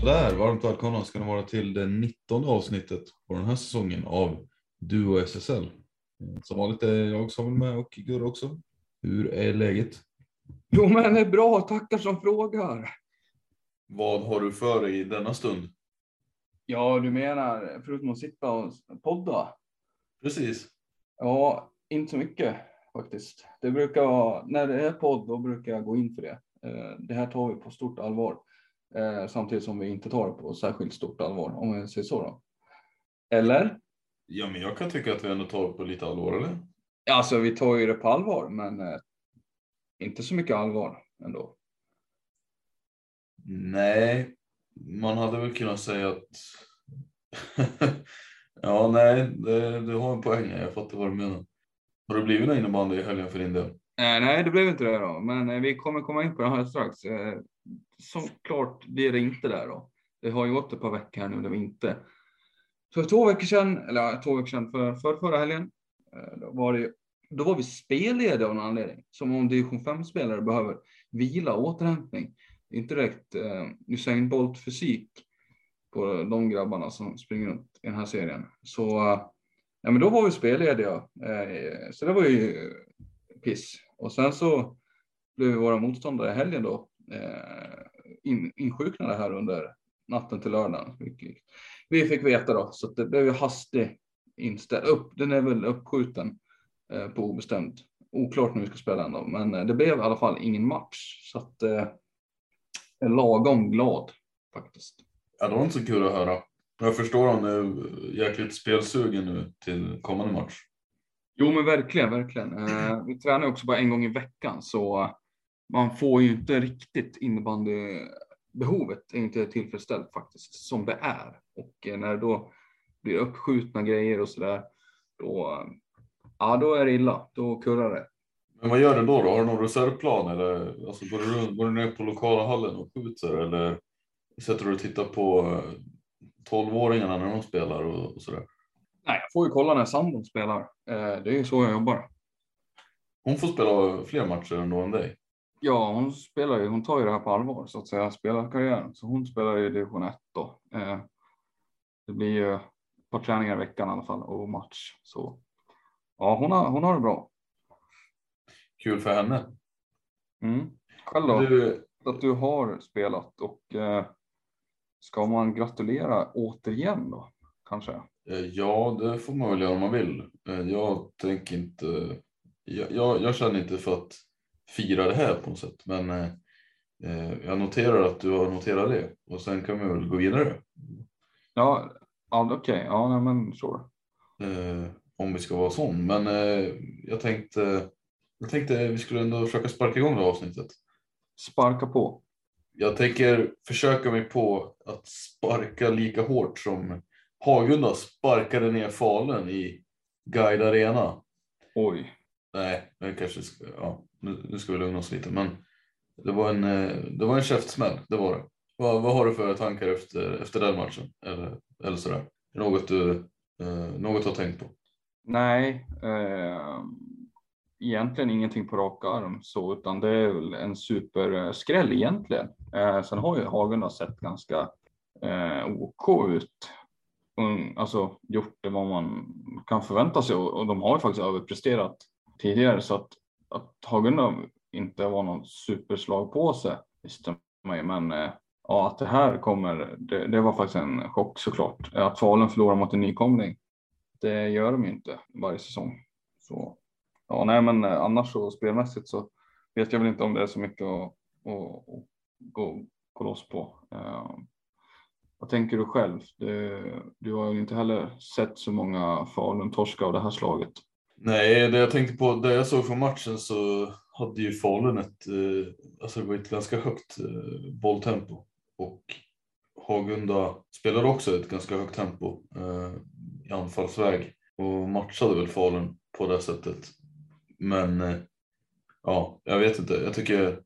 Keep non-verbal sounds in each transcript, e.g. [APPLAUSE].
Sådär, varmt välkomna ska ni vara till det 19 avsnittet på den här säsongen av Duo SSL. Som vanligt är jag Samuel med och Gurra också. Hur är läget? Jo, men det är bra. Tackar som frågar. Vad har du för dig i denna stund? Ja, du menar förutom att sitta och podda? Precis. Ja, inte så mycket faktiskt. Det brukar vara, när det är podd, då brukar jag gå in för det. Eh, Det här tar vi på stort allvar. Eh, Samtidigt som vi inte tar det på särskilt stort allvar, om jag säger så då. Eller? Ja, men jag kan tycka att vi ändå tar på lite allvar, eller? Alltså, vi tar ju det på allvar, men eh, inte så mycket allvar ändå. Nej, man hade väl kunnat säga att... [LAUGHS] ja, nej, det, du har en poäng. Jag fattar vad du menar. Har det blivit någon innebandy i helgen för din del? Eh, nej, det blev inte det då, men eh, vi kommer komma in på det här strax. Såklart blir det inte där då. Det har ju gått ett par veckor här nu där vi inte. För två veckor sedan, eller ja, två veckor sedan, för, för förra helgen, eh, då var, det, då var vi spellediga av någon anledning. Som om division 5-spelare behöver vila och återhämtning. Inte direkt eh, Usain Bolt-fysik på de grabbarna som springer runt i den här serien. Så eh, ja, men då var vi spellediga. Eh, så det var ju piss. Och sen så blev våra motståndare i helgen då in, insjuknade här under natten till lördagen. Vi fick veta då, så att det blev ju hastig inställd. Upp, den är väl uppskjuten eh, på obestämt. Oklart när vi ska spela den då, men eh, det blev i alla fall ingen match. Så att eh, lagom glad faktiskt. Ja, det var inte så kul att höra. Jag förstår om du är jäkligt spelsugen nu till kommande match. Jo, men verkligen, verkligen. Eh, vi tränar också bara en gång i veckan, så man får ju inte riktigt innebandybehovet är inte tillfredsställt faktiskt, som det är. Och eh, när det då blir uppskjutna grejer och så där, då, ja, då är det illa. Då kurrar det. Men vad gör du då? då? Har du någon reservplan eller alltså, går, du, runt- går du ner på lokala hallen och skjuter eller sätter du och tittar på eh, 12-åringarna när de spelar och, och sådär? Nej, jag får ju kolla när sambon spelar. Eh, det är ju så jag jobbar. Hon får spela fler matcher ändå än dig. Ja, hon spelar ju, hon tar ju det här på allvar så att säga, spelarkarriären. Så hon spelar ju division 1 då. Eh, det blir ju ett par träningar i veckan i alla fall och match. Så ja, hon har, hon har det bra. Kul för henne. Mm. Själv då? Du, Att du har spelat och eh, ska man gratulera återigen då? Kanske? eh, ja, det får man väl göra om man vill. Eh, Jag tänker inte. Jag, jag, jag känner inte för att fira det här på något sätt, men eh, eh, jag noterar att du har noterat det och sen kan vi väl gå vidare. Ja, ja okej. Ja, nej, men sure. eh, om vi ska vara sån. Men eh, jag tänkte, jag tänkte vi skulle ändå försöka sparka igång det här avsnittet. Sparka på. Jag tänker försöka mig på att sparka lika hårt som Hagunda sparkade ner Falun i Guide Arena. Oj. Nej, men kanske ska, ja, nu, nu ska vi lugna oss lite, men det var en, eh, det var en käftsmäll, det var det. Vad, vad har du för tankar efter, efter den matchen? Eller, eller sådär? Något du, eh, något har tänkt på? Nej, eh, egentligen ingenting på rak arm så, utan det är väl en superskräll egentligen. Eh, sen har ju Hagunda sett ganska eh, OK ut mm, alltså gjort det vad man kan förvänta sig och, och de har ju faktiskt överpresterat tidigare så att, att Hagunda inte var någon superslag på sig visste man ju, men eh, ja, att det här kommer, det, det, var faktiskt en chock såklart. Att Falun förlorar mot en nykomling, det gör de ju inte varje säsong. Så ja, nej, men eh, annars så spelmässigt så vet jag väl inte om det är så mycket att, att, att gå, gå loss på. Eh, vad tänker du själv? Du, du har ju inte heller sett så många Falun torska av det här slaget. Nej, det jag tänkte på, det jag såg från matchen så hade ju Falun ett, eh, alltså det var ett ganska högt eh, bolltempo och Hagunda spelade också ett ganska högt tempo eh, i anfallsväg och matchade väl Falun på det sättet. Men ja, jag vet inte. Jag tycker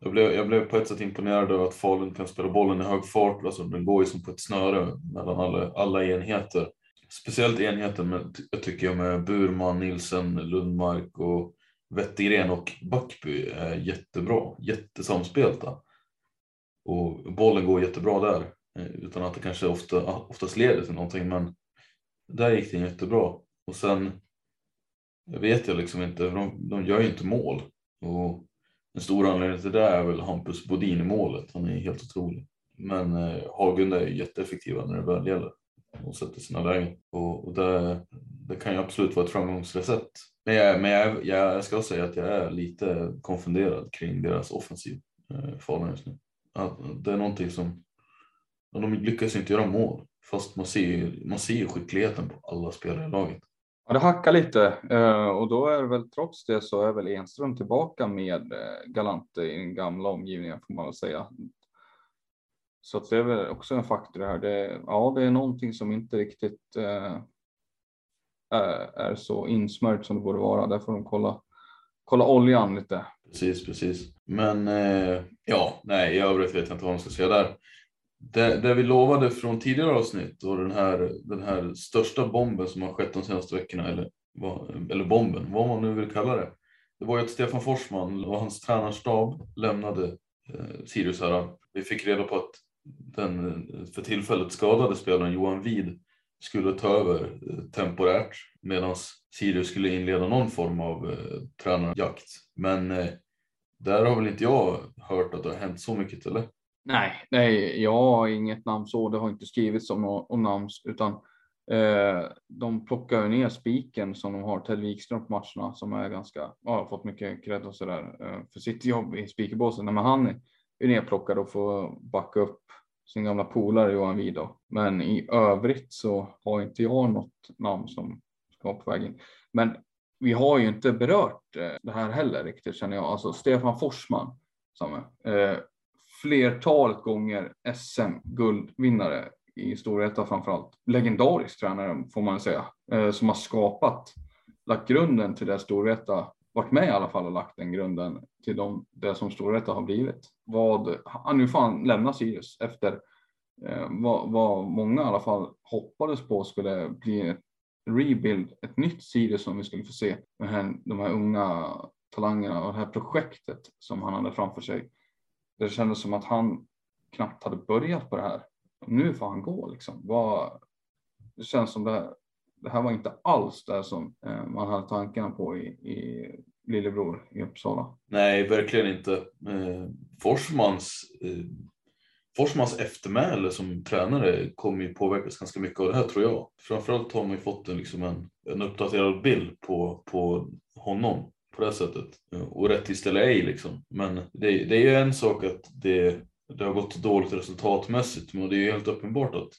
jag blev, jag blev på ett sätt imponerad över att Falun kan spela bollen i hög fart. Alltså, den går ju som på ett snöre mellan alla, alla enheter. Speciellt enheten med, jag tycker jag med Burman, Nilsen, Lundmark och Wettergren och Backby är jättebra. Jättesamspelta. Och bollen går jättebra där. Eh, utan att det kanske ofta, ah, oftast leder till någonting. Men där gick det jättebra. Och sen jag vet jag liksom inte, de, de gör ju inte mål. Och en stor anledning till det är väl Hampus Bodin i målet. Han är helt otrolig. Men eh, Hagunda är jätteeffektiva när det väl gäller och sätter sina lägen. Och, och det, det, kan ju absolut vara ett framgångsrecept. Men, jag, men jag, jag ska säga att jag är lite konfunderad kring deras offensiv eh, Falun just nu. Att det är någonting som, de lyckas inte göra mål. Fast man ser, man ser skickligheten på alla spelare i laget. Ja, det hackar lite eh, och då är det väl trots det så är väl Enström tillbaka med eh, Galante i den gamla omgivningen får man väl säga. Så att det är väl också en faktor här. Det, ja, det är någonting som inte riktigt eh, eh är så insmörjt som det borde vara. Där får de kolla, kolla oljan lite. Precis, precis. Men eh, ja, nej, i övrigt vet jag inte vad man ska säga där det, det vi lovade från tidigare avsnitt och den här, den här största bomben som har skett de senaste veckorna, eller, eller bomben, vad man nu vill kalla det. Det var ju att Stefan Forsman och hans tränarstab lämnade eh, Sirius här. Vi fick reda på att den eh, för tillfället skadade spelaren Johan Vid skulle ta över eh, temporärt medan Sirius skulle inleda någon form av eh, tränarjakt. Men eh, där har väl inte jag hört att det har hänt så mycket, eller? Nej, nej, jag har inget namn så. Det har inte skrivits om om namn utan eh, de plockar ju ner spiken som de har Ted Wikström på matcherna som är ganska, ja, har fått mycket cred och sådär eh, för sitt jobb i speakerbåsen. Men han är ju nerplockad och får backa upp sin gamla polare Johan Wido. Men i övrigt så har inte jag något namn som ska vara på väg in. Men vi har ju inte berört eh, det här heller riktigt känner jag. Alltså Stefan Forsman, som, eh, flertalet gånger SM-guldvinnare i Storvreta framförallt. Legendarisk tränare får man säga, eh, som har skapat, lagt grunden till det Storvreta, varit med i alla fall och lagt den grunden till de, det som Storvreta har blivit. Vad, nu får han lämna Sirius efter eh, vad, vad många i alla fall hoppades på skulle bli ett rebuild, ett nytt Sirius som vi skulle få se med här, de här unga talangerna och det här projektet som han hade framför sig det kändes som att han knappt hade börjat på det här. Nu får han gå liksom. Vad, det känns som det här, det här var inte alls det som eh, man hade tankarna på i, i Lillebror i Uppsala. Nej, verkligen inte. Eh, Forsmans, eh, Forsmans eftermäle som tränare kommer ju påverkas ganska mycket av det här tror jag. Framförallt har man ju fått en, liksom en, en uppdaterad bild på, på honom på det sättet. Eh, och rättvist eller ej liksom. Men det, det är ju en sak att det, det har gått dåligt resultatmässigt, men det är ju helt uppenbart att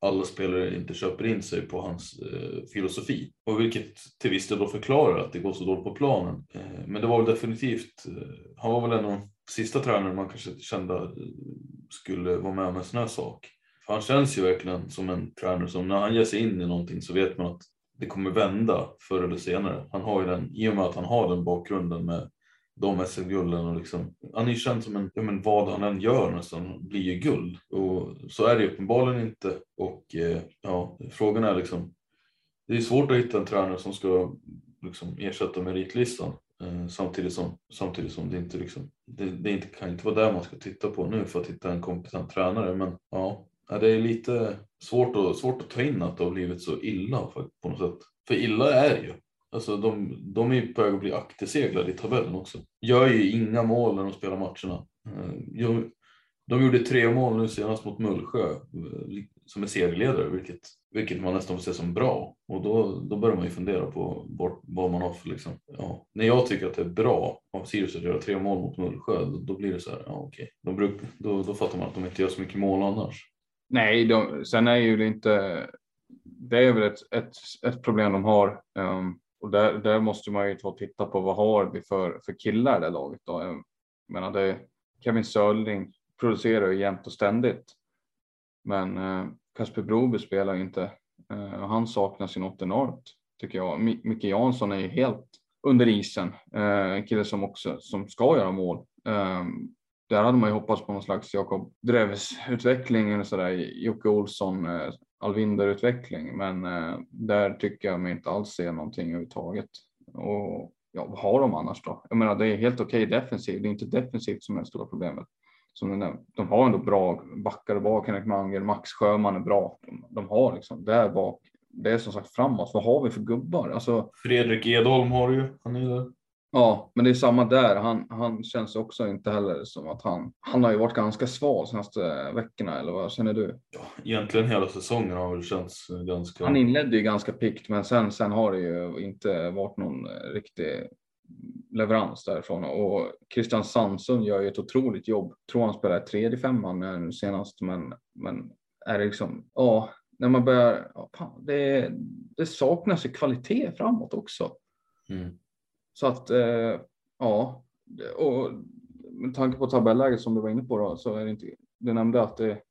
alla spelare inte köper in sig på hans eh, filosofi. Och vilket till viss del då förklarar att det går så dåligt på planen. Eh, men det var väl definitivt, eh, han var väl en av de sista tränare man kanske kände eh, skulle vara med om en sån här sak. För han känns ju verkligen som en tränare som när han ger sig in i någonting så vet man att det kommer vända förr eller senare. Han har ju den, I och med att han har den bakgrunden med de SM-gulden och liksom, han är ju känd som en, ja men vad han än gör nästan blir ju guld och så är det uppenbarligen inte och eh, ja, frågan är liksom, det är svårt att hitta en tränare som ska liksom ersätta meritlistan eh, samtidigt som, samtidigt som det inte liksom, det, det inte, kan inte vara där man ska titta på nu för att hitta en kompetent tränare men ja, det är lite svårt att, svårt att ta in att det har blivit så illa på något sätt. För illa är det ju. Alltså de, de är på väg att bli akterseglade i tabellen också. Gör ju inga mål när de spelar matcherna. Eh, de gjorde tre mål nu senast mot Mullsjö eh, som är serieledare, vilket, vilket man nästan får se som bra. Och då, då börjar man ju fundera på vad, vad man har för liksom, ja. När jag tycker att det är bra av Sirius att göra tre mål mot Mullsjö, då, då blir det så här, ja okej. Okay. Då, då fattar man att de inte gör så mycket mål annars. Nej, de, sen är ju det inte, det är väl ett, ett, ett problem de har. Um, och där, där måste man ju ta och titta på vad har vi för, för killar i det laget då. Jag menar det, Kevin Sörling producerar ju jämt och ständigt. Men eh, Kasper Broby spelar ju inte eh, och han saknas ju något enormt tycker jag. Micke Jansson är ju helt under isen. Eh, en kille som också som ska göra mål. Eh, där hade man ju hoppats på någon slags Jakob Dreves utveckling eller sådär. Jocke Olsson, eh, Alvinder utveckling. Men eh, där tycker jag mig inte alls se någonting överhuvudtaget. Och ja, vad har de annars då? Jag menar, det är helt okej okay defensivt. Det är inte defensivt som är det stora problemet som du de har ändå bra backar bak. Henrik Manger, Max Sjöman är bra. De, de har liksom där bak. Det är som sagt framåt. Vad har vi för gubbar? Alltså, Fredrik Edholm har du ju. Han är där. Ja, men det är samma där. Han, han känns också inte heller som att han. Han har ju varit ganska sval senaste veckorna eller vad känner du? Ja, egentligen hela säsongen har väl känts ganska. Han inledde ju ganska pikt, men sen, sen har det ju inte varit någon riktig leverans därifrån och Christian Sandsson gör ju ett otroligt jobb. Tror han spelar tredje femman nu senast, men, men är det liksom, ja, när man börjar, ja, det, det saknas ju kvalitet framåt också. Mm. Så att, eh, ja, och med tanke på tabelläget som du var inne på då, så är det inte, du nämnde att det,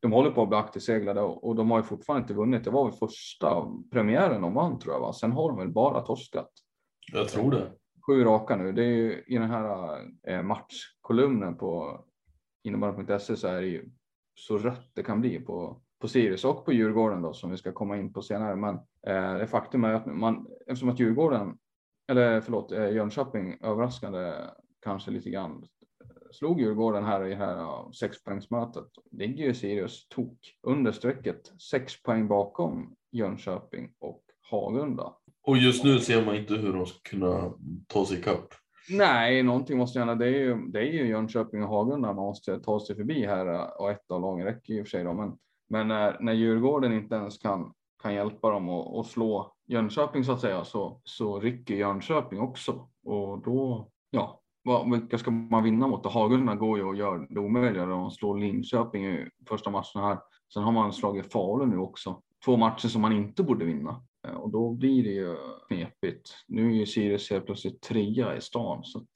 de håller på att bli akterseglade och, och de har ju fortfarande inte vunnit. Det var väl första premiären de vann tror jag, va? sen har de väl bara torskat. Jag tror det sju raka nu. Det är ju i den här eh, matchkolumnen på innebandy.se så är det ju så rött det kan bli på, på Sirius och på Djurgården då som vi ska komma in på senare. Men eh, det faktum är att man, eftersom att Djurgården, eller förlåt, eh, Jönköping överraskande kanske lite grann slog Djurgården här i det här sexpoängsmötet. Ligger ju Sirius tok under strecket, sex poäng bakom Jönköping och Hagunda. Och just nu ser man inte hur de ska kunna ta sig ikapp. Nej, någonting måste gärna. Det är ju, det är ju Jönköping och Hagunda man måste ta sig förbi här och ett av lagen räcker ju för sig då. Men, men när, när Djurgården inte ens kan, kan hjälpa dem att slå Jönköping så att säga så, så rycker Jönköping också och då, ja, vad, vilka ska man vinna mot? Hagunda går ju och gör det omöjliga. De slår Linköping i första matchen här. Sen har man slagit Falun nu också. Två matcher som man inte borde vinna. Eh, och då blir det ju knepigt. Nu är ju Sirius helt plötsligt trea i stan. Så att,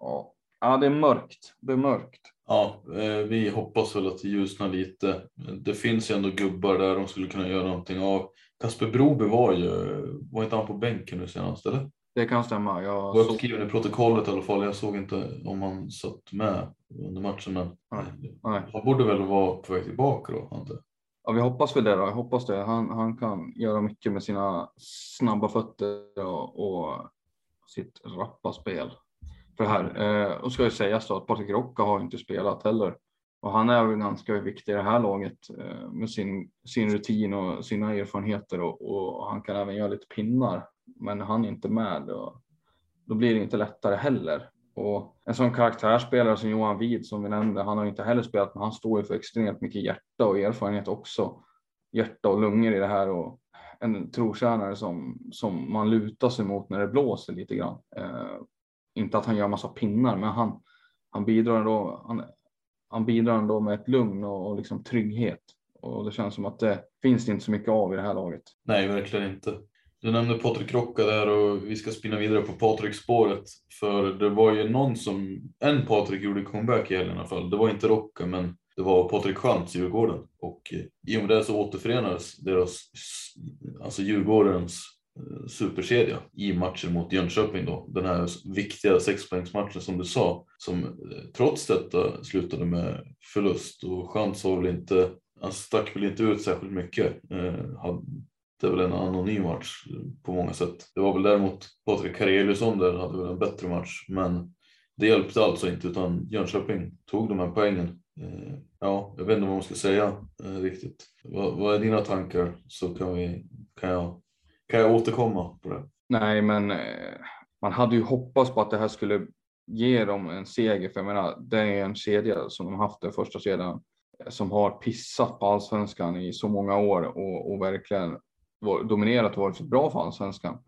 ja. ja, det är mörkt. Det är mörkt. Ja, eh, vi hoppas väl att det ljusnar lite. Det finns ju ändå gubbar där de skulle kunna göra någonting av. Kasper Broby var ju, var inte han på bänken nu senast eller? Det kan stämma. Jag var uppskriven i protokollet i alla fall. Jag såg inte om han satt med under matchen. Men Nej. Nej. han borde väl vara på väg tillbaka då, inte? Ja, vi hoppas väl det. Då. Jag hoppas det. Han, han kan göra mycket med sina snabba fötter och, och sitt rappa spel. För här eh, och ska ju sägas då att Patrik Rocka har inte spelat heller och han är väl ganska viktig i det här laget eh, med sin, sin rutin och sina erfarenheter och, och, han kan även göra lite pinnar. Men han är inte med och då blir det inte lättare heller. Och en sån karaktärsspelare som Johan Wid som vi nämnde, han har inte heller spelat, men han står ju för extremt mycket hjärta och erfarenhet också. Hjärta och lungor i det här och en trotjänare som, som man lutar sig mot när det blåser lite grann. Eh, inte att han gör massa pinnar, men han, han bidrar ändå. Han, han bidrar ändå med ett lugn och, och liksom trygghet och det känns som att det finns det inte så mycket av i det här laget. Nej, verkligen inte. Du nämnde Patrik Rocka där och vi ska spinna vidare på Patrik-spåret. För det var ju någon som, en Patrik gjorde comeback i helgen i alla fall. Det var inte Rocka men det var Patrik Schantz, Djurgården. Och eh, i och med det så återförenades deras, alltså Djurgårdens Eh, superserie superkedja i matchen mot Jönköping då. Den här viktiga sexpoängsmatchen som du sa, som eh, trots detta slutade med förlust och chans var väl inte, han stack väl inte ut särskilt mycket. Eh, hade väl en anonym match eh, på många sätt. Det var väl däremot Patrik Kareliusson där hade väl en bättre match, men det hjälpte alltså inte utan Jönköping tog de här poängen Eh, ja, jag vet inte vad man ska säga eh, riktigt. Vad, vad är dina tankar så kan, vi, kan, jag, kan jag återkomma på det. Nej, men eh, man hade ju hoppats på att det här skulle ge dem en seger. För jag menar, det är en kedja som de haft den första kedjan eh, som har pissat på allsvenskan i så många år och, och verkligen dominerat och varit för bra för allsvenskan.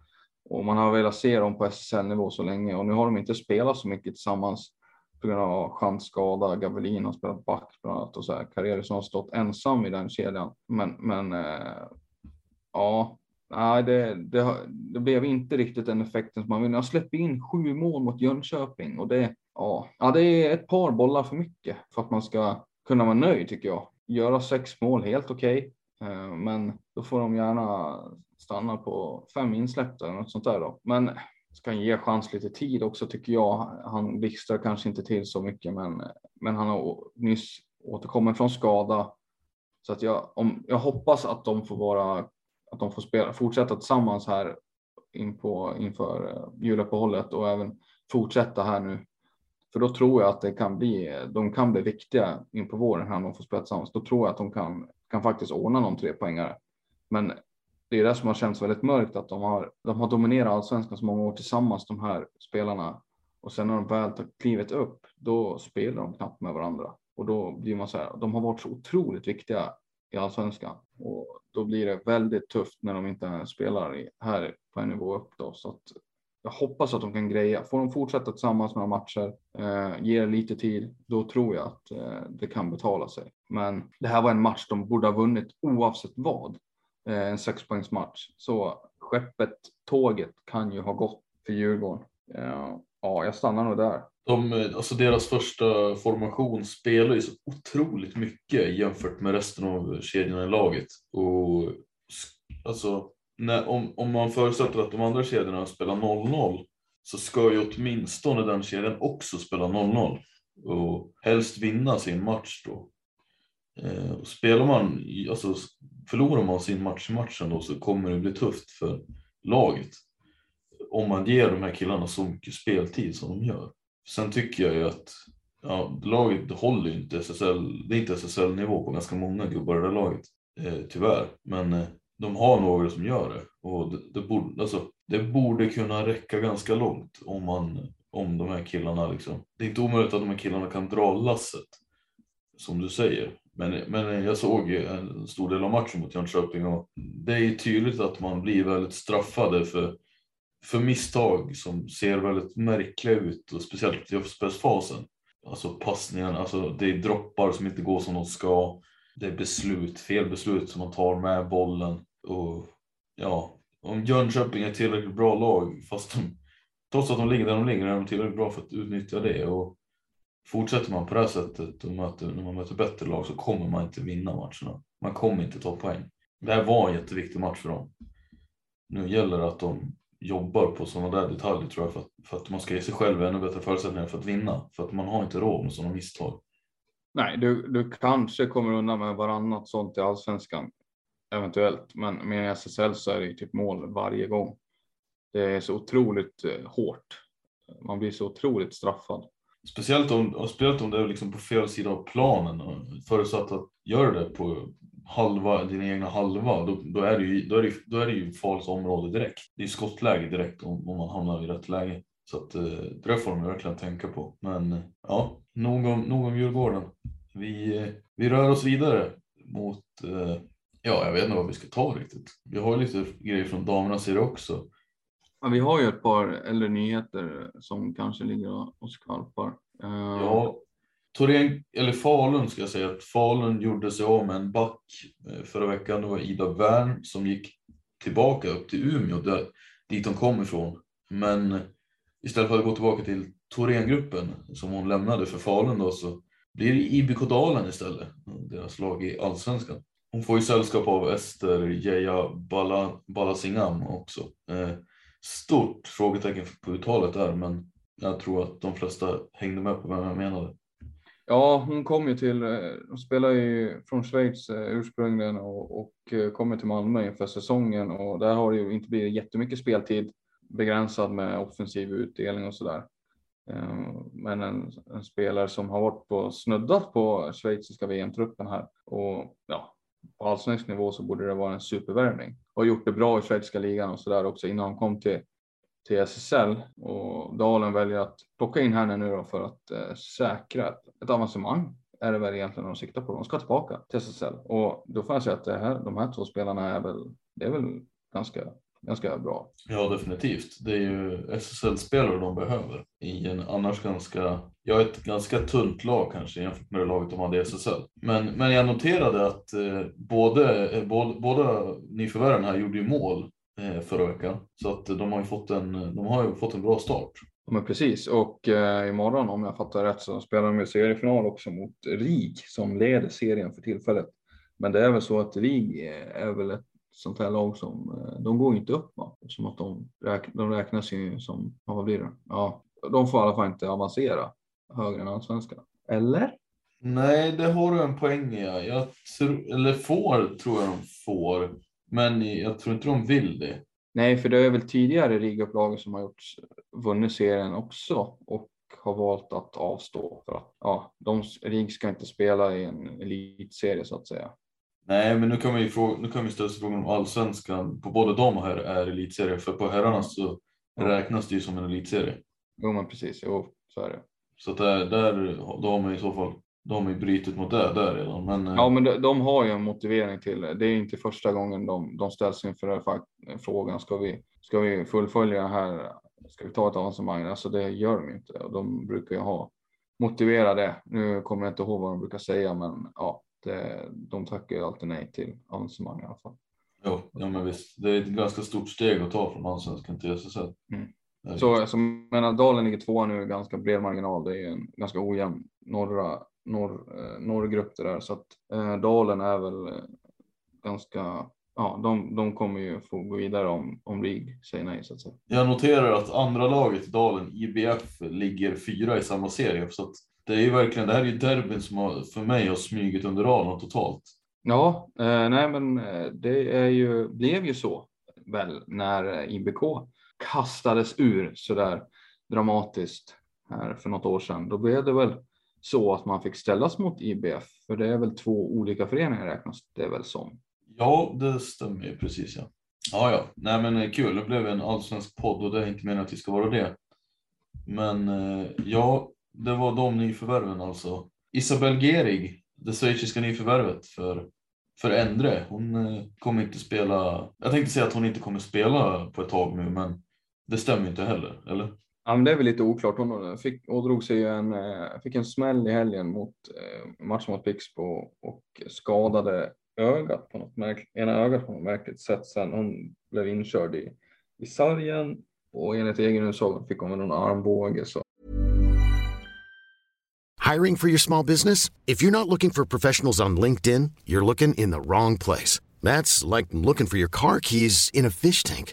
Och man har velat se dem på SSL-nivå så länge och nu har de inte spelat så mycket tillsammans på grund av chansskada. Gavelin har spelat back bland annat och så här. Karriere har stått ensam i den kedjan. Men, men eh, ja, nej, det, det, det, blev inte riktigt den effekten som man vill. Jag släpper in sju mål mot Jönköping och det, ja, ja, det är ett par bollar för mycket för att man ska kunna vara nöjd tycker jag. Göra sex mål, helt okej. Okay. Men då får de gärna stanna på fem insläppta eller något sånt där då. Men ska ge chans lite tid också tycker jag. Han blixtrar kanske inte till så mycket, men, men han har nyss återkommit från skada. Så att jag, om, jag hoppas att de får vara, att de får spela, fortsätta tillsammans här in på, inför eh, juluppehållet och även fortsätta här nu. För då tror jag att det kan bli, de kan bli viktiga in på våren här när de får spela tillsammans. Då tror jag att de kan, kan faktiskt ordna någon trepoängare. Men det är det som har känts väldigt mörkt att de har, de har dominerat allsvenskan så många år tillsammans de här spelarna och sen när de väl tar klivet upp då spelar de knappt med varandra och då blir man så här. De har varit så otroligt viktiga i allsvenskan och då blir det väldigt tufft när de inte spelar här på en nivå upp då så att jag hoppas att de kan greja. Får de fortsätta tillsammans några matcher, eh, ger lite tid, då tror jag att eh, det kan betala sig. Men det här var en match de borde ha vunnit oavsett vad. Eh, en sexpoängsmatch. Så skeppet, tåget kan ju ha gått för Djurgården. Eh, ja, jag stannar nog där. De, alltså deras första formation spelar ju så otroligt mycket jämfört med resten av kedjorna i laget. Och alltså, när, om, om man förutsätter att de andra kedjorna spelar 0-0 så ska ju åtminstone den kedjan också spela 0-0 och helst vinna sin match då. Eh, spelar man, alltså förlorar man sin match i matchen då så kommer det bli tufft för laget. Om man ger de här killarna så mycket speltid som de gör. Sen tycker jag ju att ja, laget håller ju inte SSL, det är inte SSL-nivå på ganska många gubbar i det laget. Eh, tyvärr. Men eh, de har några som gör det. Och det, det, borde, alltså, det borde kunna räcka ganska långt om, man, om de här killarna. Liksom. Det är inte omöjligt att de här killarna kan dra lasset. Som du säger. Men, men jag såg en stor del av matchen mot Jönköping och det är tydligt att man blir väldigt straffade för, för misstag som ser väldigt märkliga ut och speciellt i uppspelsfasen. Alltså passningen, alltså det är droppar som inte går som de ska. Det är beslut, fel beslut som man tar med bollen och ja, om Jönköping är tillräckligt bra lag fast de, trots att de ligger där de ligger är de tillräckligt bra för att utnyttja det och Fortsätter man på det här sättet och möter, när man möter bättre lag så kommer man inte vinna matcherna. Man kommer inte ta poäng. Det här var en jätteviktig match för dem. Nu gäller det att de jobbar på sådana där detaljer tror jag för att, för att man ska ge sig själv ännu bättre förutsättningar för att vinna. För att man har inte råd med sådana misstag. Nej, du, du kanske kommer undan med varannat sånt i allsvenskan. Eventuellt, men med SSL så är det ju typ mål varje gång. Det är så otroligt eh, hårt. Man blir så otroligt straffad. Speciellt om, speciellt om det är liksom på fel sida av planen. Förutsatt att gör det på halva, din egna halva, då, då, är det ju, då, är det, då är det ju farligt område direkt. Det är skottläge direkt om, om man hamnar i rätt läge. Så att, eh, det får man verkligen tänka på. Men ja, nog om, nog om Djurgården. Vi, vi rör oss vidare mot, eh, ja jag vet inte vad vi ska ta riktigt. Vi har lite grejer från damernas sida också. Ja, vi har ju ett par äldre nyheter som kanske ligger och skvalpar. Ja, Torén, eller Falun ska jag säga, att Falun gjorde sig av med en back eh, förra veckan. Det var Ida Wern som gick tillbaka upp till Umeå, där, dit hon kom ifrån. Men istället för att gå tillbaka till Thorengruppen som hon lämnade för Falun då så blir det IBK Dalen istället, deras lag i Allsvenskan. Hon får ju sällskap av Ester Jeja Balasingam också. Eh, stort frågetecken på uttalet där, men jag tror att de flesta hängde med på vem jag menade. Ja, hon kom ju till, eh, hon spelar ju från Schweiz eh, ursprungligen och, och eh, kommer till Malmö inför säsongen och där har det ju inte blivit jättemycket speltid begränsad med offensiv utdelning och sådär. Men en, en, spelare som har varit på snuddat på schweiziska VM-truppen här och ja, på allsvensk nivå så borde det vara en supervärvning och gjort det bra i schweiziska ligan och så där också innan han kom till till SSL och Dalen väljer att plocka in henne nu då för att eh, säkra ett, ett avancemang är det väl egentligen de siktar på. De ska tillbaka till SSL och då får jag säga att det här, de här två spelarna är väl, det är väl ganska ganska bra. Ja, definitivt. Det är ju SSL-spelare de behöver i en annars ganska, ja ett ganska tunt lag kanske jämfört med det laget de hade i SSL. Men, men jag noterade att eh, både, eh, både, båda nyförvärven här gjorde ju mål förra veckan. Så att de har ju fått en, de har ju fått en bra start. Ja, men precis och eh, imorgon om jag fattar rätt så spelar de ju seriefinal också mot RIG som leder serien för tillfället. Men det är väl så att RIG är väl ett sånt här lag som, eh, de går inte upp va? Som att de, räk, de räknas ju som, vad blir det? Ja, de får i alla fall inte avancera högre än allsvenskan. Eller? Nej, det har du en poäng i. Jag tror, eller får tror jag de får, men jag tror inte de vill det. Nej, för det är väl tidigare rigupplagor som har gjort, vunnit serien också och har valt att avstå för att ja, de RIG ska inte spela i en elitserie så att säga. Nej, men nu kan vi, fråga, nu kan vi ställa sig frågan om allsvenskan på både de här är elitserie, för på herrarna så räknas det ju som en elitserie. Jo, men precis, jo, så är det. Så där, där då har man i så fall de ju brutit mot det där redan. Men, ja, men de, de, har ju en motivering till det. Det är inte första gången de, de ställs inför den frågan. Ska vi, ska vi fullfölja det här? Ska vi ta ett avancemang? Alltså det gör de inte och de brukar ju ha motivera det. Nu kommer jag inte ihåg vad de brukar säga, men ja, det, de tackar ju alltid nej till avancemang i alla fall. Jo, ja, men visst. Det är ett ganska stort steg att ta från allsvenskan till SSL. Mm. Så, så menar, Dalen ligger tvåa nu, ganska bred marginal. Det är en ganska ojämn norra, norr, eh, norrgrupp det där. Så att eh, Dalen är väl eh, ganska, ja, de, de kommer ju få gå vidare om, om RIG säger nej så att säga. Jag noterar att andra laget i Dalen, IBF, ligger fyra i samma serie. Så att det är ju verkligen, det här är ju derbyn som har, för mig har smugit under radarn totalt. Ja, eh, nej men eh, det är ju, blev ju så väl när IBK kastades ur så där dramatiskt här för något år sedan. Då blev det väl så att man fick ställas mot IBF, för det är väl två olika föreningar räknas det väl som. Ja, det stämmer ju precis. Ja, ja, ja. nej, men eh, kul. Det blev en allsvensk podd och det är inte meningen att vi ska vara det. Men eh, ja, det var de nyförvärven alltså. Isabel Gerig, det schweiziska nyförvärvet för, för Endre. Hon eh, kommer inte spela. Jag tänkte säga att hon inte kommer spela på ett tag nu, men det stämmer inte heller, eller? Ja, men det är väl lite oklart. Hon eh, fick, ådrog sig en, eh, fick en smäll i helgen mot eh, matchen mot Pixbo och skadade ögat på något märkligt, ena ögat på något märkligt sätt sen hon blev inkörd i, i sargen och enligt egen utsago fick hon någon armbåge så Hiring for your small business? If you're not looking for professionals on LinkedIn, you're looking in the wrong place. That's like looking for your car keys in a fish tank.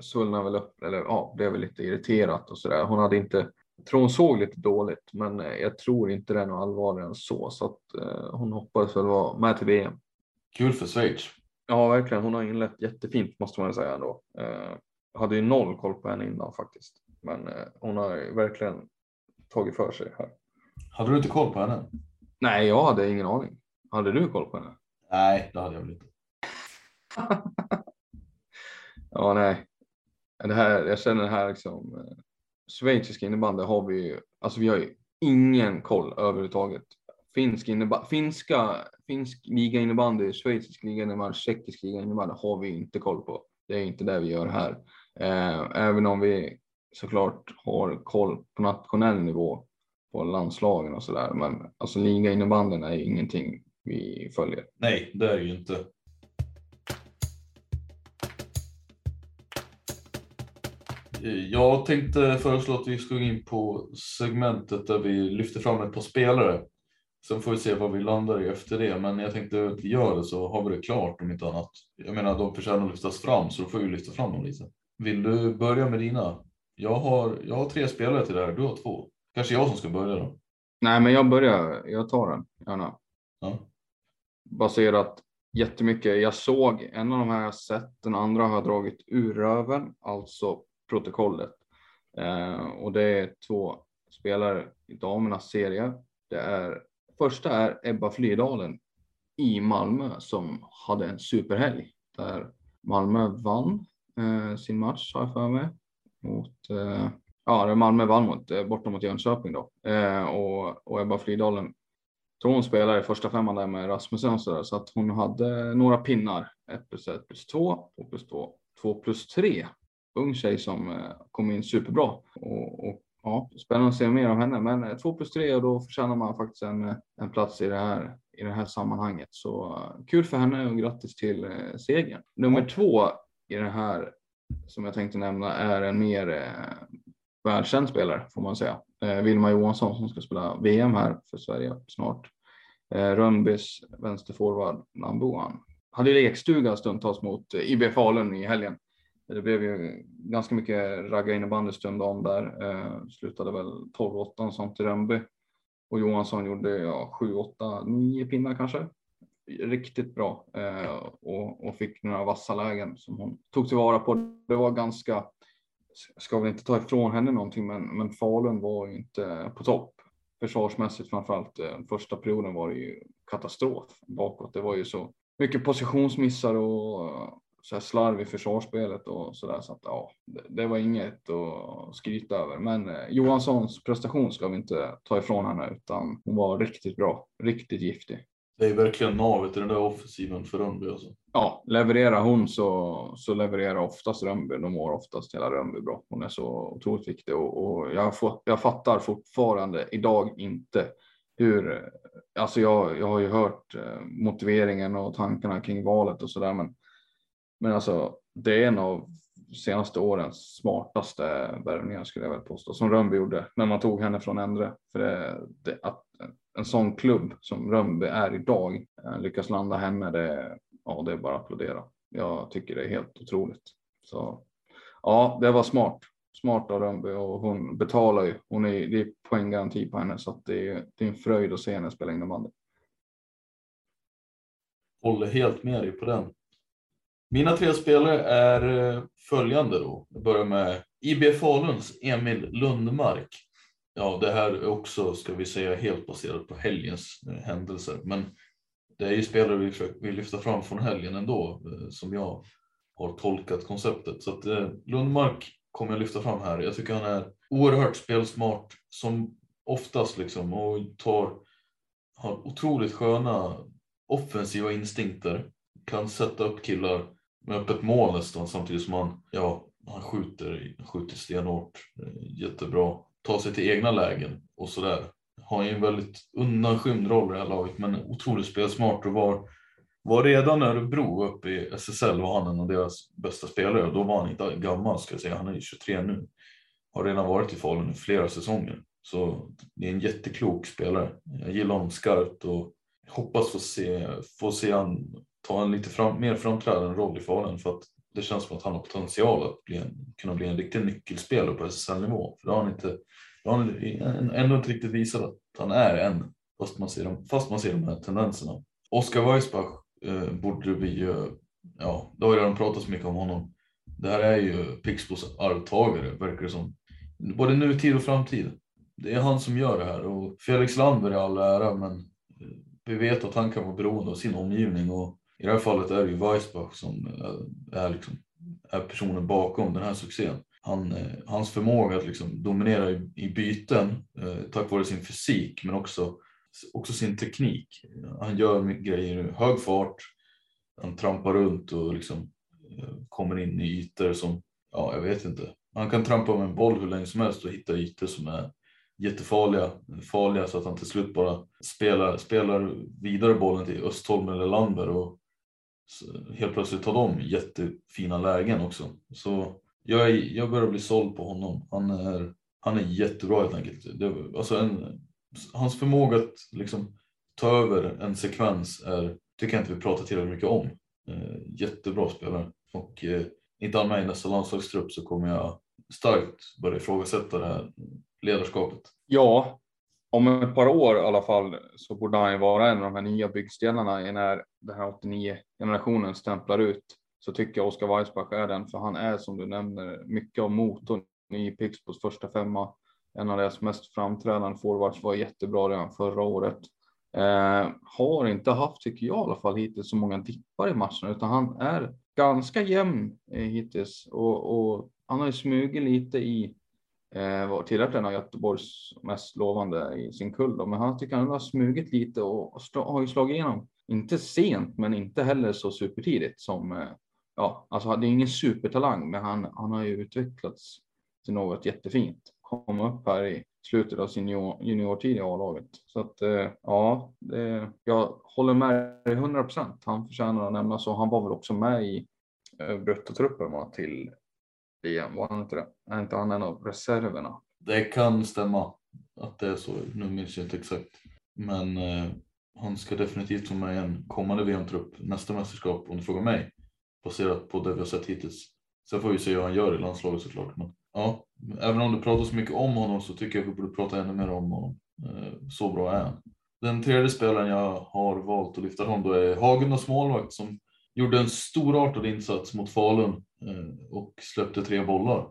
svullnade väl upp eller ja, blev väl lite irriterat och så där. Hon hade inte, jag tror hon såg lite dåligt, men jag tror inte det är något allvarligare än så, så att eh, hon hoppades väl vara med till VM. Kul för Schweiz. Ja, verkligen. Hon har inlett jättefint måste man säga ändå. Eh, hade ju noll koll på henne innan faktiskt, men eh, hon har verkligen tagit för sig här. Hade du inte koll på henne? Nej, jag hade ingen aning. Hade du koll på henne? Nej, det hade jag väl inte. [LAUGHS] ja, nej. Det här, jag känner det här liksom. Eh, schweizisk innebandy har vi ju, alltså vi har ju ingen koll överhuvudtaget finsk innebandy, finska, finsk liga innebandy, schweizisk liga innebandy, tjeckisk liga innebandy har vi inte koll på. Det är inte det vi gör här. Eh, även om vi såklart har koll på nationell nivå på landslagen och sådär. Men alltså liga innebandyn är ingenting vi följer. Nej, det är ju inte. Jag tänkte föreslå att vi ska gå in på segmentet där vi lyfter fram ett par spelare. Sen får vi se vad vi landar i efter det, men jag tänkte att vi gör det så har vi det klart om inte annat. Jag menar, de förtjänar att lyftas fram så då får vi lyfta fram dem lite. Vill du börja med dina? Jag har, jag har tre spelare till det här, du har två. Kanske jag som ska börja då. Nej, men jag börjar. Jag tar den gärna. Ja. Baserat jättemycket. Jag såg en av de här jag sett, den andra har jag dragit ur röven, alltså protokollet. Eh, och det är två spelare i damernas serie. Det är första är Ebba Flydalen i Malmö som hade en superhelg där Malmö vann eh, sin match har jag för mig mot eh, ja, Malmö vann mot, eh, borta mot Jönköping då. Eh, och, och Ebba Flydalen tror hon spelar i första femman där med Rasmussen och så där, så att hon hade några pinnar. 1 plus 1 plus 2, 2 plus 2, 2 plus 3. Ung tjej som eh, kom in superbra och, och ja, spännande att se mer av henne. Men 2 plus 3 och då förtjänar man faktiskt en, en plats i det här i det här sammanhanget. Så kul för henne och grattis till eh, segern. Nummer två i det här som jag tänkte nämna är en mer eh, världskänd spelare får man säga. Eh, Vilma Johansson som ska spela VM här för Sverige snart. Eh, Rönnbys vänsterforward one. Hade lekstuga stundtals mot eh, IB Falun i helgen. Det blev ju ganska mycket ragga innebandy stundom där. Eh, slutade väl 12-8 sånt till Rönnby. Och Johansson gjorde ja, 7, 8, 9 pinnar kanske. Riktigt bra eh, och, och fick några vassa lägen som hon tog tillvara på. Det var ganska ska väl inte ta ifrån henne någonting, men, men Falun var ju inte på topp. Försvarsmässigt framförallt. Eh, första perioden var det ju katastrof bakåt. Det var ju så mycket positionsmissar och så här slarv i försvarsspelet och så där. Så att ja, det, det var inget att skryta över. Men eh, Johanssons prestation ska vi inte ta ifrån henne, utan hon var riktigt bra, riktigt giftig. Det är verkligen navet i den där offensiven för Rönnby. Alltså. Ja, levererar hon så, så levererar oftast Rönnby. De mår oftast hela Rönnby bra. Hon är så otroligt viktig och, och jag, får, jag fattar fortfarande idag inte hur, alltså jag, jag har ju hört eh, motiveringen och tankarna kring valet och sådär, men, men alltså det är en av senaste årens smartaste värvningar skulle jag väl påstå, som Rönnby gjorde när man tog henne från Endre. För det, det, att en sån klubb som Rönnby är idag eh, lyckas landa henne, det, ja, det är bara att applådera. Jag tycker det är helt otroligt. Så ja, det var smart. Smart av Rönnby och hon betalar ju. Hon är, det är poänggaranti på henne så att det är, det är en fröjd att se henne spela innebandy. Håller helt med dig på den. Mina tre spelare är eh, följande då. Jag börjar med IB Faluns Emil Lundmark. Ja, det här är också, ska vi säga, helt baserat på helgens eh, händelser. Men det är ju spelare vi vill lyfta fram från helgen ändå, eh, som jag har tolkat konceptet. Så att Lundmark kommer jag lyfta fram här. Jag tycker han är oerhört spelsmart som oftast liksom och tar, har otroligt sköna offensiva instinkter. Kan sätta upp killar med öppet mål nästan samtidigt som han, ja, han skjuter, skjuter stenhårt. Eh, jättebra. Tar sig till egna lägen och sådär. Har ju en väldigt undanskymd roll i det här laget men otroligt spelsmart och var, var redan Örebro uppe i SSL var han en av deras bästa spelare. och Då var han inte gammal ska jag säga. Han är 23 nu. Har redan varit i Falun i flera säsonger. Så det är en jätteklok spelare. Jag gillar honom skarpt och hoppas få se, få se han ta en lite fram, mer framträdande roll i Falun för att det känns som att han har potential att bli en, kunna bli en riktig nyckelspelare på SSL-nivå. För det har han inte, det har han ändå inte riktigt visat att han är än, fast man ser de, fast man ser de här tendenserna. Oskar Weissbach eh, borde vi ju, ja, det har ju redan pratats mycket om honom. Det här är ju Pixbos arvtagare, verkar det som. Både nutid och framtid. Det är han som gör det här och Felix Landberg är all ära, men eh, vi vet att han kan vara beroende av sin omgivning och i det här fallet är det ju Weissbach som eh, är, liksom, är personen bakom den här succén. Han, eh, hans förmåga att liksom dominera i, i byten eh, tack vare sin fysik men också också sin teknik. Han gör grejer i hög fart, han trampar runt och liksom eh, kommer in i ytor som, ja jag vet inte. Han kan trampa med en boll hur länge som helst och hitta ytor som är jättefarliga, farliga så att han till slut bara spelar, spelar vidare bollen till Östholm eller Landberg och helt plötsligt tar de jättefina lägen också. Så jag, är, jag börjar bli såld på honom. Han är, han är jättebra helt enkelt. Det, alltså en, hans förmåga att liksom ta över en sekvens är, tycker jag inte vi pratar tillräckligt mycket om. Eh, jättebra spelare och eh, inte han med i nästa landslagstrupp så kommer jag starkt börja ifrågasätta det här ledarskapet. Ja, om ett par år i alla fall så borde han ju vara en av de här nya byggstenarna när den här 89 generationen stämplar ut. Så tycker jag Oskar Weissbach är den, för han är som du nämner mycket av motorn i Pixbos första femma. En av deras mest framträdande forwards var jättebra redan förra året. Eh, har inte haft, tycker jag i alla fall hittills, så många dippar i matchen, utan han är ganska jämn eh, hittills och, och han har ju smugit lite i Eh, var tillhört en av Göteborgs mest lovande i sin kull. Då. Men han tycker han har smugit lite och har ju slagit igenom. Inte sent, men inte heller så supertidigt som eh, ja, alltså det är ingen supertalang, men han, han har ju utvecklats till något jättefint. Kom upp här i slutet av sin juniortid i A-laget. Så att eh, ja, det, jag håller med dig 100 procent. Han förtjänar att nämnas och han var väl också med i bruttotruppen va, till VM, var han inte det? Är inte han en av reserverna? Det kan stämma att det är så. Nu minns jag inte exakt. Men eh, han ska definitivt vara med i en kommande VM-trupp nästa mästerskap om du frågar mig. Baserat på det vi har sett hittills. Sen får vi se hur han gör i landslaget såklart. Men, ja, även om du pratar så mycket om honom så tycker jag vi borde prata ännu mer om honom. Eh, så bra är han. Den tredje spelaren jag har valt att lyfta fram då är Hagen målvakt som gjorde en storartad insats mot Falun eh, och släppte tre bollar.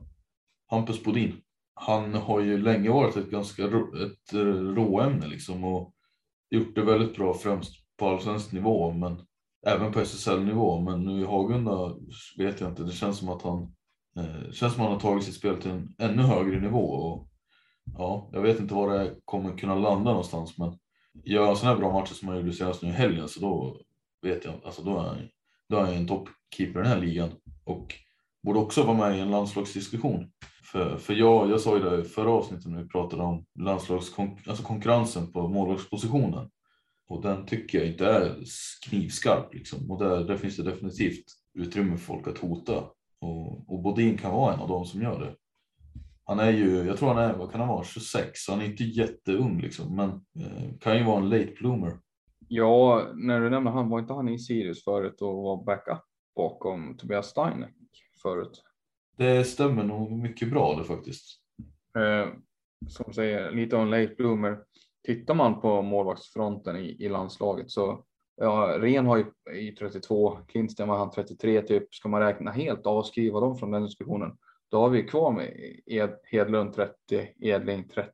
Hampus Bodin. Han har ju länge varit ett ganska ett eh, råämne liksom och gjort det väldigt bra främst på allsvensk nivå men även på SSL-nivå. Men nu i Hagunda vet jag inte. Det känns som att han eh, känns som att han har tagit sitt spel till en ännu högre nivå. Och, ja, jag vet inte var det kommer kunna landa någonstans men gör han sådana här bra matcher som han gjorde senast nu i helgen så då vet jag alltså då är han då är han en toppkeeper i den här ligan och borde också vara med i en landslagsdiskussion. För, för jag, jag sa ju det i förra avsnittet när vi pratade om landslagskonkurrensen alltså konkurrensen på målvaktspositionen. Och den tycker jag inte är knivskarp liksom. Och där, där finns det definitivt utrymme för folk att hota. Och, och Bodin kan vara en av dem som gör det. Han är ju, jag tror han är, vad kan han vara, 26, så han är inte jätteung liksom, men eh, kan ju vara en late bloomer. Ja, när du nämner han, var inte han i Sirius förut och var backup bakom Tobias Steinek förut? Det stämmer nog mycket bra det faktiskt. Eh, som säger, lite om late bloomer. Tittar man på målvaktsfronten i, i landslaget så ja, Ren har ju i 32, Klintsten var han 33 typ. Ska man räkna helt avskriva dem från den diskussionen, då har vi kvar med Ed, Hedlund 30, Edling 30.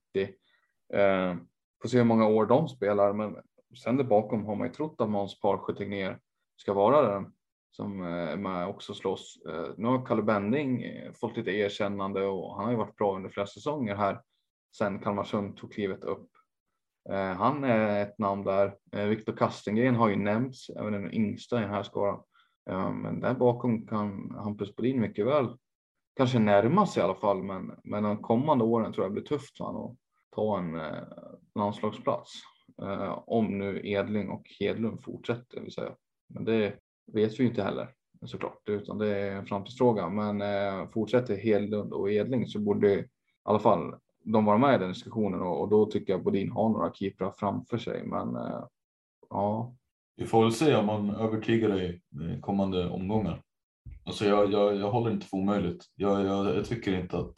Eh, får se hur många år de spelar, men sen där bakom har man ju trott att Måns Parsjö Tegnér ska vara den som är med också slåss. Eh, nu har Kalle Bending eh, fått lite erkännande och han har ju varit bra under flera säsonger här sen Kalmarsund tog klivet upp. Han är ett namn där. Viktor Kastengren har ju nämnts, även den yngsta i den här skaran. Men där bakom kan Hampus Bodin mycket väl kanske närma sig i alla fall, men, men de kommande åren tror jag blir tufft för honom att ta en landslagsplats. Eh, om nu Edling och Hedlund fortsätter, vill säga. Men det vet vi inte heller såklart, utan det är en framtidsfråga. Men eh, fortsätter Hedlund och Edling så borde i alla fall de vara med i den diskussionen och, och då tycker jag Bodin har några keeprar framför sig. Men eh, ja. Vi får väl se om man övertygar dig kommande omgångar. Alltså jag, jag, jag håller inte för omöjligt. Jag, jag, jag, tycker inte att,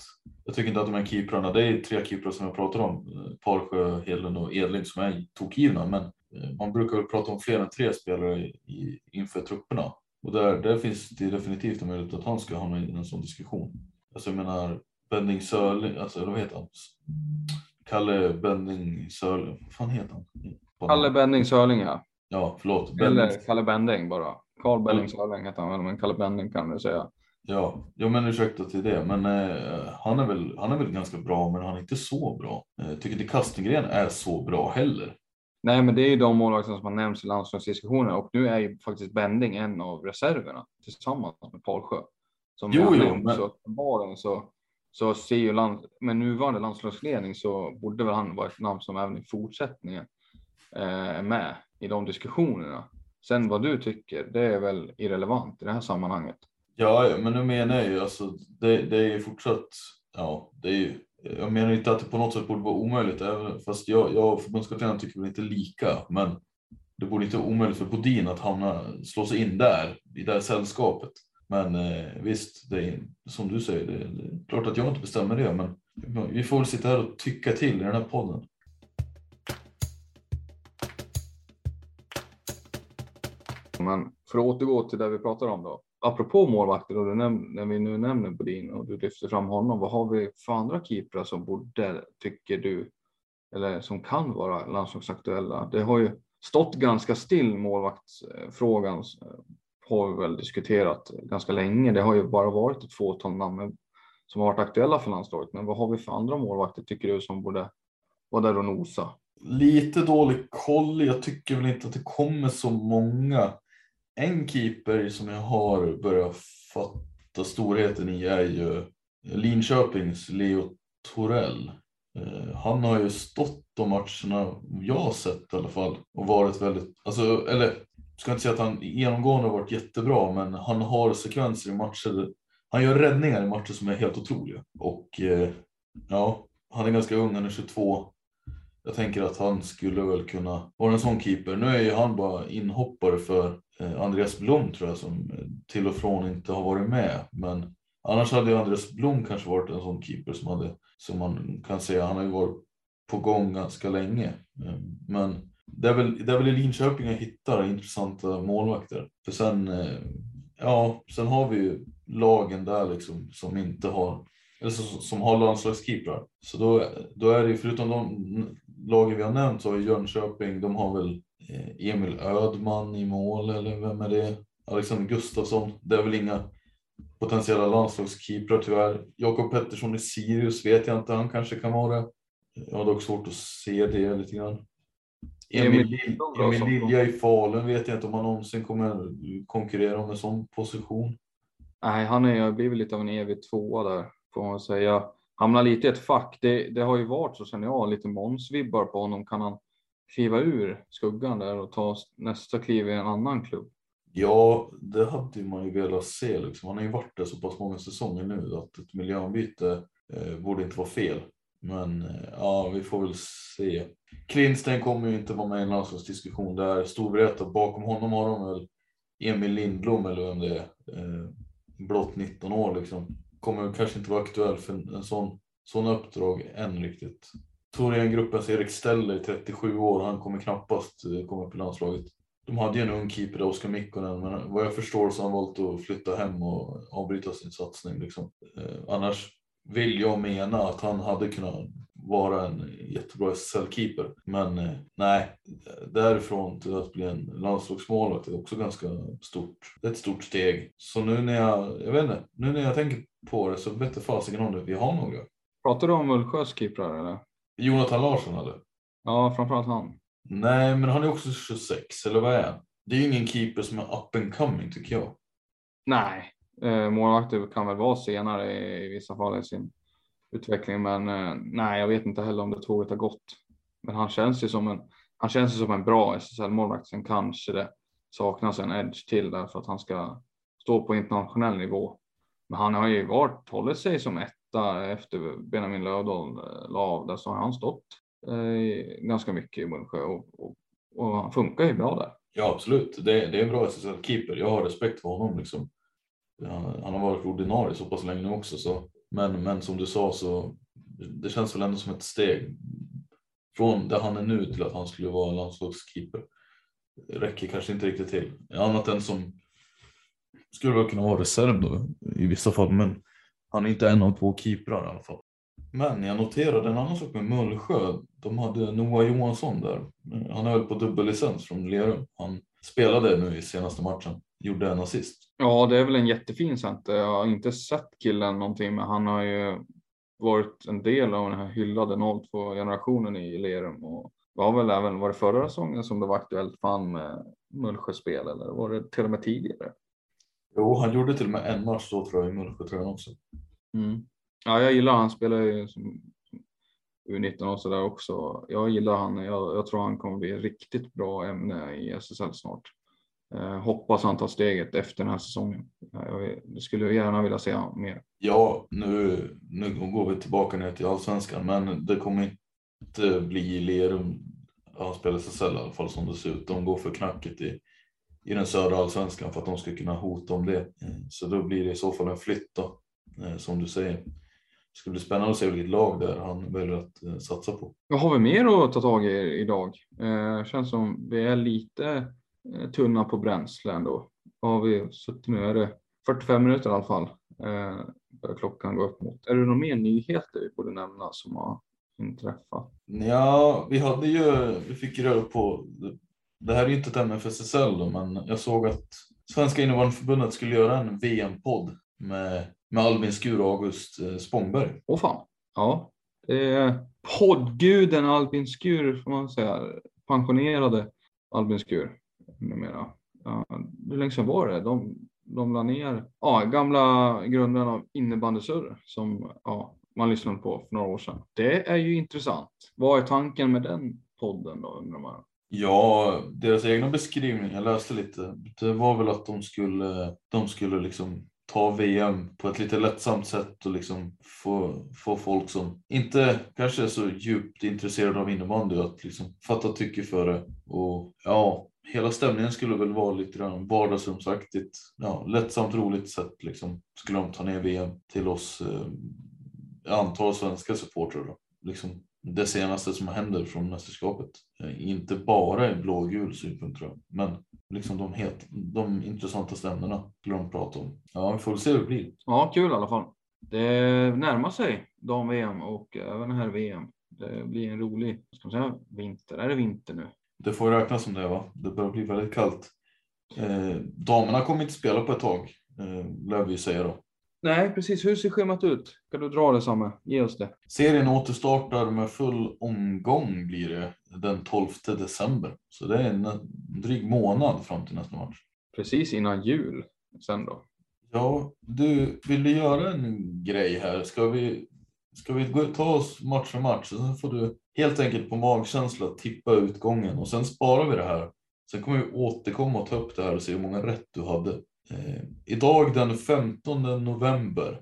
jag tycker inte att de här keeprarna, det är tre keeprar som jag pratar om, Parsjö, Hedlund och Edling som är tokgivna, men eh, man brukar väl prata om fler än tre spelare i, inför trupperna. Och där, där finns det definitivt en möjlighet att han ska hamna i en sån diskussion. Alltså jag menar, Bending Sörling, alltså vad heter han? Kalle Bending Sörling, vad fan heter han? Kalle Bending Sörling ja. Ja, förlåt. Eller Kalle Bending bara. Carl Benning Sörling heter han men Kalle Benning kan du säga. Ja, ja men ursäkta till det, men eh, han, är väl, han är väl ganska bra, men han är inte så bra. Eh, tycker inte Kastengren är så bra heller. Nej, men det är ju de målvakterna som har nämnts i landslagsdiskussionen och nu är ju faktiskt Bending en av reserverna tillsammans med Paulsjö. Som Jo, jo, men- så uppenbarligen så, så ser ju land, med nuvarande landslagsledning så borde väl han vara ett namn som även i fortsättningen eh, är med i de diskussionerna. Sen vad du tycker, det är väl irrelevant i det här sammanhanget. Ja, men nu menar jag ju alltså, det, det är ju fortsatt, ja, det är ju, jag menar inte att det på något sätt borde vara omöjligt, även, fast jag, jag och förbundskaptenen tycker väl inte lika, men det borde inte vara omöjligt för Bodin att hamna, slå sig in där, i det här sällskapet. Men eh, visst, det är som du säger, det, det är klart att jag inte bestämmer det, men vi får väl sitta här och tycka till i den här podden. Men för att återgå till det vi pratar om då. Apropå målvakter och du näm- när vi nu nämner Bodin och du lyfter fram honom. Vad har vi för andra keeprar som borde, tycker du, eller som kan vara landslagsaktuella? Det har ju stått ganska still målvaktsfrågan eh, har vi väl diskuterat ganska länge. Det har ju bara varit ett fåtal namn som har varit aktuella för landslaget. Men vad har vi för andra målvakter tycker du som borde vara där och nosa? Lite dålig koll. Jag tycker väl inte att det kommer så många. En keeper som jag har börjat fatta storheten i är ju Linköpings Leo Torell. Eh, han har ju stått de matcherna jag har sett i alla fall och varit väldigt, alltså, eller ska inte säga att han genomgående har varit jättebra, men han har sekvenser i matcher. Han gör räddningar i matcher som är helt otroliga och eh, ja, han är ganska ung, han är 22. Jag tänker att han skulle väl kunna vara en sån keeper. Nu är ju han bara inhoppare för Eh, Andreas Blom tror jag som eh, till och från inte har varit med. Men annars hade ju Andreas Blom kanske varit en sån keeper som hade, som man kan säga, han har ju varit på gång ganska länge. Eh, men det är väl, det är väl i Linköping jag hittar intressanta målvakter. För sen, ja, sen har vi ju lagen där liksom som inte har eller som, som har landslagskeeprar. Så då, då är det ju, förutom de lagen vi har nämnt så har ju Jönköping, de har väl Emil Ödman i mål eller vem är det? Alexander Gustafsson. Det är väl inga potentiella landslagskeeprar tyvärr. Jakob Pettersson i Sirius vet jag inte, han kanske kan vara det. Jag har dock svårt att se det lite grann. Emil, Emil Lilja i Falun vet jag inte om han någonsin kommer konkurrera om en sån position. Nej, han ju blivit lite av en evig tvåa där får man säga. Hamnar lite i ett fack. Det, det har ju varit så känner jag, lite Måns-vibbar på honom. Kan han kliva ur skuggan där och ta nästa kliv i en annan klubb? Ja, det hade man ju velat se. Liksom. Han har ju varit där så pass många säsonger nu att ett miljöombyte eh, borde inte vara fel. Men eh, ja, vi får väl se. Klinsten kommer ju inte vara med i en landslagsdiskussion där. Storvreta, bakom honom har de väl Emil Lindblom eller vem det är. Eh, blott 19 år liksom. Kommer kanske inte vara aktuell för en, en sån, sån uppdrag än riktigt. Thorengruppens Erik Steller, 37 år, han kommer knappast eh, komma upp i landslaget. De hade ju en ung keeper, Oskar Mikkonen, men vad jag förstår så har han valt att flytta hem och avbryta sin satsning. Liksom. Eh, annars vill jag mena att han hade kunnat vara en jättebra SSL-keeper. Men eh, nej, därifrån till att bli en landslagsmålvakt är också ganska stort. Det är ett stort steg. Så nu när jag, jag vet inte, nu när jag tänker på det så vet fasiken om det. Vi har några. Pratar du om Mullsjös keeprar eller? Jonathan Larsson eller? Ja, framförallt han. Nej, men han är också 26, eller vad är han? Det är ju ingen keeper som är up and coming tycker jag. Nej, eh, målvakter kan väl vara senare i, vissa fall i sin utveckling, men eh, nej, jag vet inte heller om det tåget har gått. Men han känns ju som en, han känns ju som en bra SSL-målvakt. Sen kanske det saknas en edge till där för att han ska stå på internationell nivå. Men han har ju varit, hållit sig som där efter Benjamin Lövdahl eh, la av där så har han stått eh, ganska mycket i Mullsjö och, och, och han funkar ju bra där. Ja, absolut. Det, det är en bra SSL-keeper. Jag har respekt för honom. Liksom. Han, han har varit ordinarie så pass länge nu också. Så. Men, men som du sa så det känns väl ändå som ett steg från där han är nu till att han skulle vara landslagskeeper. Räcker kanske inte riktigt till. Annat än som skulle väl kunna vara reserv då i vissa fall. Men han är inte en av två keeprar i alla fall. Men jag noterade en annan sak med Mullsjö. De hade Noah Johansson där. Han är väl på dubbellicens från Lerum. Han spelade nu i senaste matchen. Gjorde en assist. Ja, det är väl en jättefin center. Jag har inte sett killen någonting, men han har ju varit en del av den här hyllade 02-generationen i Lerum och var väl även, var det förra säsongen som det var aktuellt för han med Mullsjöspel eller var det till och med tidigare? Jo, han gjorde till och med en match då tror jag i Mullsjötröjan också. Mm. Ja, jag gillar han spelar ju som U19 och sådär också. Jag gillar han. Jag, jag tror han kommer bli ett riktigt bra ämne i SSL snart. Eh, hoppas han tar steget efter den här säsongen. Jag skulle gärna vilja se honom mer. Ja, nu, nu går vi tillbaka ner till allsvenskan, men det kommer inte bli Lerum. Han spelar SSL i alla fall som det ser ut. De går för knackigt i, i den södra allsvenskan för att de ska kunna hota om det. Så då blir det i så fall en flytt då, som du säger. Det ska bli spännande att se vilket lag där han väljer att eh, satsa på. Vad har vi mer att ta tag i idag? Eh, känns som vi är lite eh, tunna på bränsle ändå. Vad har vi suttit nu? Är det 45 minuter i alla fall? Eh, börjar klockan gå upp mot. Är det några mer nyheter vi borde nämna som har inträffat? Ja, vi hade ju, vi fick röra på, det här är ju inte ett ämne för SSL då, men jag såg att Svenska innebandyförbundet skulle göra en VM-podd med, med Albin Skur och August eh, Spångberg. Åh fan. Ja, är poddguden Albin Skur får man säga. Pensionerade Albin Skur numera. Ja, hur länge sedan var det? De, de la ner ja, gamla grundaren av innebandysurr som ja, man lyssnade på för några år sedan. Det är ju intressant. Vad är tanken med den podden då undrar man? Ja, deras egna beskrivning, jag läste lite, det var väl att de skulle, de skulle liksom ta VM på ett lite lättsamt sätt och liksom få, få folk som inte kanske är så djupt intresserade av innebandy att liksom fatta tycke för det. Och ja, hela stämningen skulle väl vara lite grann vardagsrumsaktigt. Ja, lättsamt roligt sätt liksom skulle de ta ner VM till oss eh, antal svenska supportrar då. Liksom det senaste som händer från mästerskapet. Eh, Inte bara i blågul synpunkt tror jag, men liksom de, helt, de intressanta ämnena skulle de prata om. Ja, vi får väl se hur det blir. Ja, kul i alla fall. Det närmar sig dam-VM och även här VM. Det blir en rolig, ska man säga, vinter. Är det vinter nu? Det får räknas som det va? Det börjar bli väldigt kallt. Eh, damerna kommer inte spela på ett tag, eh, lär vi säga då. Nej, precis. Hur ser schemat ut? Kan du dra det samma? Ge oss det. Serien återstartar med full omgång blir det den 12 december. Så det är en dryg månad fram till nästa match. Precis innan jul sen då. Ja, du, vill du göra en grej här? Ska vi, ska vi gå, ta oss match för match? Och sen får du helt enkelt på magkänsla tippa utgången och sen sparar vi det här. Sen kommer vi återkomma och ta upp det här och se hur många rätt du hade. Eh, idag den 15 november.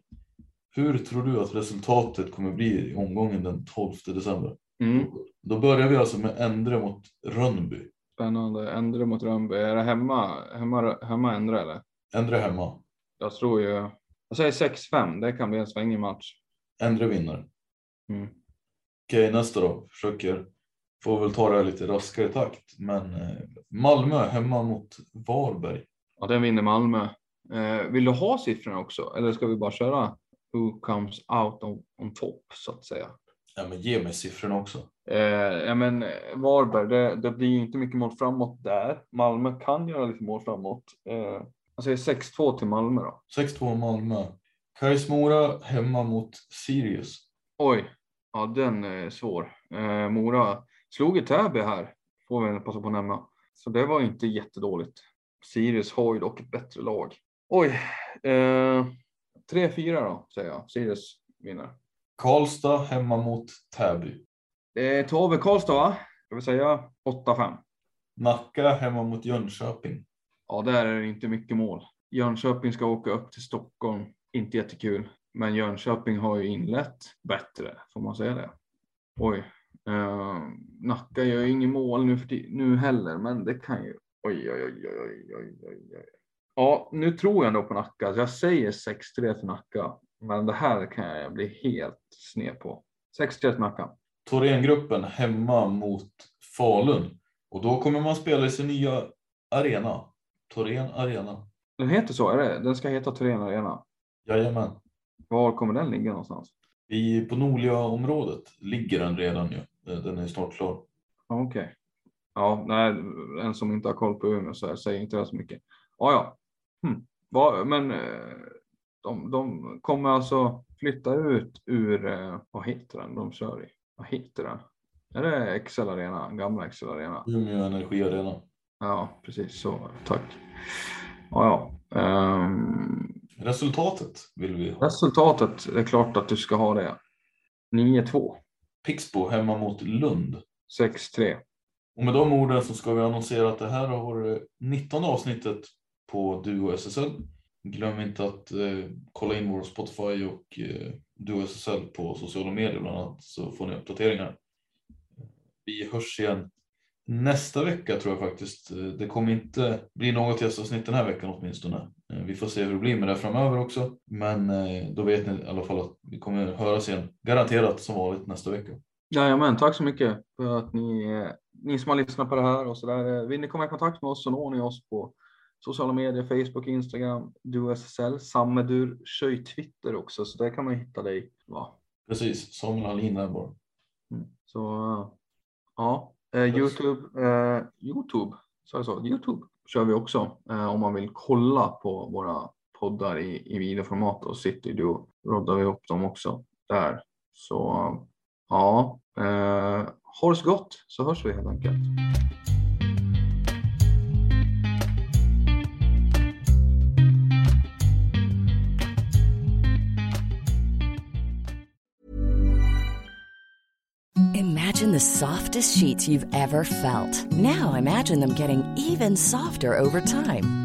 Hur tror du att resultatet kommer bli i omgången den 12 december? Mm. Då börjar vi alltså med Endre mot Rönnby. Spännande. Endre mot Rönnby. Är det hemma, hemma, hemma Endre eller? Endre hemma. Jag tror ju. Jag säger 6-5. Det kan bli en svängig match. Endre vinner. Mm. Okej, nästa då. Försöker, får väl ta det lite raskare takt. Men eh, Malmö hemma mot Varberg. Ja, den vinner Malmö. Eh, vill du ha siffrorna också? Eller ska vi bara köra who comes out on, on top så att säga? Ja, men ge mig siffrorna också. Eh, ja, men eh, Varberg, det, det blir ju inte mycket mål framåt där. Malmö kan göra lite mål framåt. Eh, jag säger 6-2 till Malmö då. 6-2 Malmö. Kais Mora hemma mot Sirius. Oj, ja den är svår. Eh, Mora slog i Täby här, får vi passa på att nämna. Så det var inte jättedåligt. Sirius har ju dock ett bättre lag. Oj, eh, 3-4 då säger jag. Sirius vinner. Karlstad hemma mot Täby. Det är Tove Karlstad va? Ska vi säga 8-5? Nacka hemma mot Jönköping. Ja, där är det inte mycket mål. Jönköping ska åka upp till Stockholm. Inte jättekul. Men Jönköping har ju inlett bättre, får man säga det? Oj. Eh, Nacka gör ju inget mål nu, nu heller, men det kan ju... Oj, oj, oj, oj, oj, oj, oj. Ja, nu tror jag ändå på Nacka. Så jag säger 6-3 för Nacka. Men det här kan jag bli helt sned på. 6-3 till Nacka. Thorengruppen hemma mot Falun. Och då kommer man spela i sin nya arena. Thorén Arena. Den heter så, är det? Den ska heta Thorén Arena. Jajamän. Var kommer den ligga någonstans? I, på Norlia-området ligger den redan ju. Den är snart klar. Okej. Ja, nej, en som inte har koll på Umeå så här, säger inte det så mycket. Ja, ja. Hm. Va, men eh, de, de kommer alltså flytta ut ur, eh, vad heter den de kör i? Vad heter den? Är det Excel Arena? Gamla Excel Arena? Umeå Energi Arena. Ja, precis så. Tack. Ja, ja. Ehm, Resultatet vill vi ha. resultatet är klart att du ska ha det. 9-2. Pixbo hemma mot Lund. 6-3. Och med de orden så ska vi annonsera att det här har varit 19 avsnittet på Duo SSL. Glöm inte att eh, kolla in vår Spotify och eh, Duo SSL på sociala medier bland annat så får ni uppdateringar. Vi hörs igen nästa vecka tror jag faktiskt. Eh, det kommer inte bli något gästavsnitt den här veckan åtminstone. Eh, vi får se hur det blir med det framöver också. Men eh, då vet ni i alla fall att vi kommer höras igen. Garanterat som vanligt nästa vecka. Jajamän, tack så mycket för att ni, ni som har lyssnat på det här och så där. Vill ni komma i kontakt med oss så når ni oss på sociala medier, Facebook, Instagram, DuSSL. Sammedur kör Twitter också, så där kan man hitta dig. Va? Precis, Samuel bara. Mm. Så ja, eh, Youtube, eh, Youtube, så jag så, Youtube kör vi också eh, om man vill kolla på våra poddar i, i videoformat och sitter då roddar vi upp dem också där. Så ja, eh, ha det så gott så hörs vi helt enkelt. Imagine the softest sheets you've ever felt. Now imagine them getting even softer over time.